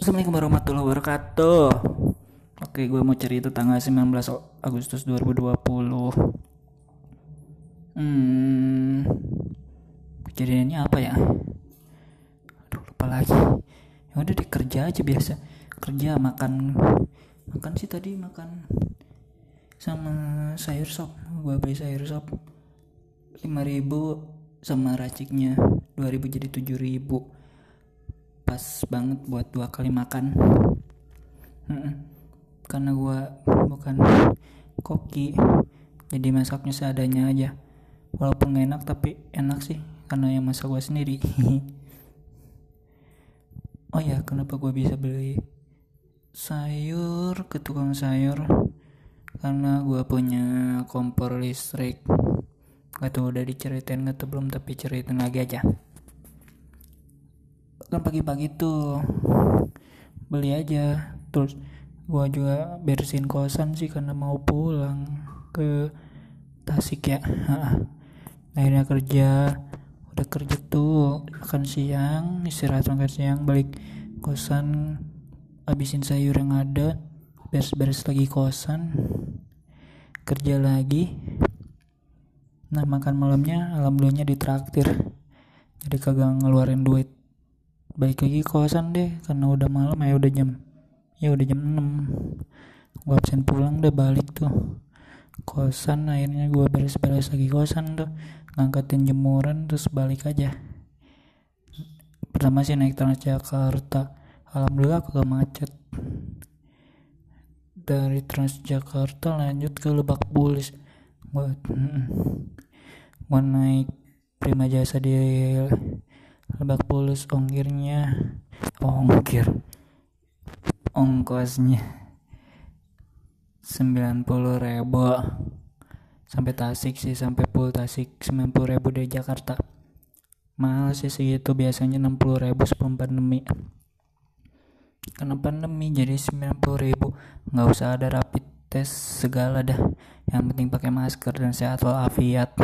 Assalamualaikum warahmatullahi wabarakatuh. Oke gue mau cerita tanggal 19 Agustus 2020 Hmm Kejadiannya apa ya? Aduh lupa lagi. Ya udah deh kerja aja biasa. Kerja makan Makan sih tadi makan Sama sayur sop Gue beli sayur sop. 5000 sama raciknya 2000 jadi 7000 pas banget buat dua kali makan. Karena gua bukan koki jadi masaknya seadanya aja. Walaupun gak enak tapi enak sih karena yang masak gua sendiri. Oh ya kenapa gua bisa beli sayur ke tukang sayur? Karena gua punya kompor listrik. Gak tau udah diceritain gak belum tapi ceritain lagi aja kan pagi-pagi tuh beli aja. Terus gua juga bersihin kosan sih karena mau pulang ke Tasik ya. Akhirnya kerja. Udah kerja tuh. Makan siang istirahat makan siang balik kosan habisin sayur yang ada beres-beres lagi kosan kerja lagi. Nah makan malamnya alhamdulillahnya ditraktir. Jadi kagak ngeluarin duit balik lagi kosan deh karena udah malam ya udah jam ya udah jam 6 gue absen pulang deh balik tuh. Kosan akhirnya gue beres-beres lagi kosan tuh. Ngangkatin jemuran terus balik aja. Pertama sih naik Transjakarta. Alhamdulillah kagak macet. Dari Transjakarta lanjut ke Lebak Bulus. Gue gue naik Prima Jasa di Lebak Bulus ongkirnya. Ongkir. Ongkosnya. 90 ribu. Sampai Tasik sih sampai pul Tasik. 90 ribu dari Jakarta. Mahal sih segitu biasanya 60 ribu sebelum pandemi. Karena pandemi jadi 90 ribu. Nggak usah ada rapid test segala dah. Yang penting pakai masker dan sehat walafiat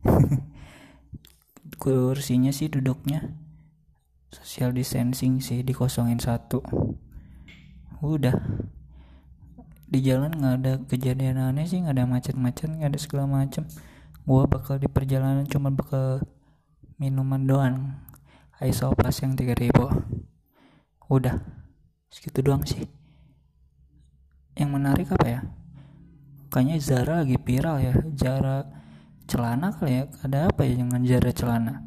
kursinya sih duduknya. Social distancing sih dikosongin satu. Udah. Di jalan nggak ada kejadian aneh sih nggak ada macet-macet nggak ada segala macem. Gua bakal di perjalanan cuma bakal minuman doang. Isoplas yang 3000 udah. Segitu doang sih. Yang menarik apa ya? Kayaknya Zara lagi viral ya. Zara celana kali ya? Ada apa ya dengan jarak celana?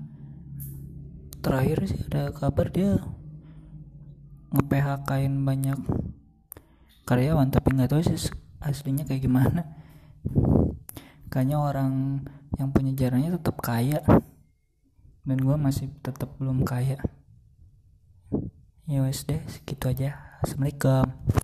Terakhir sih ada kabar dia nge PHK in banyak karyawan tapi nggak tahu sih aslinya kayak gimana. Kayaknya orang yang punya jarangnya tetap kaya. Dan gue masih tetap belum kaya. Ya wes deh segitu aja. Assalamualaikum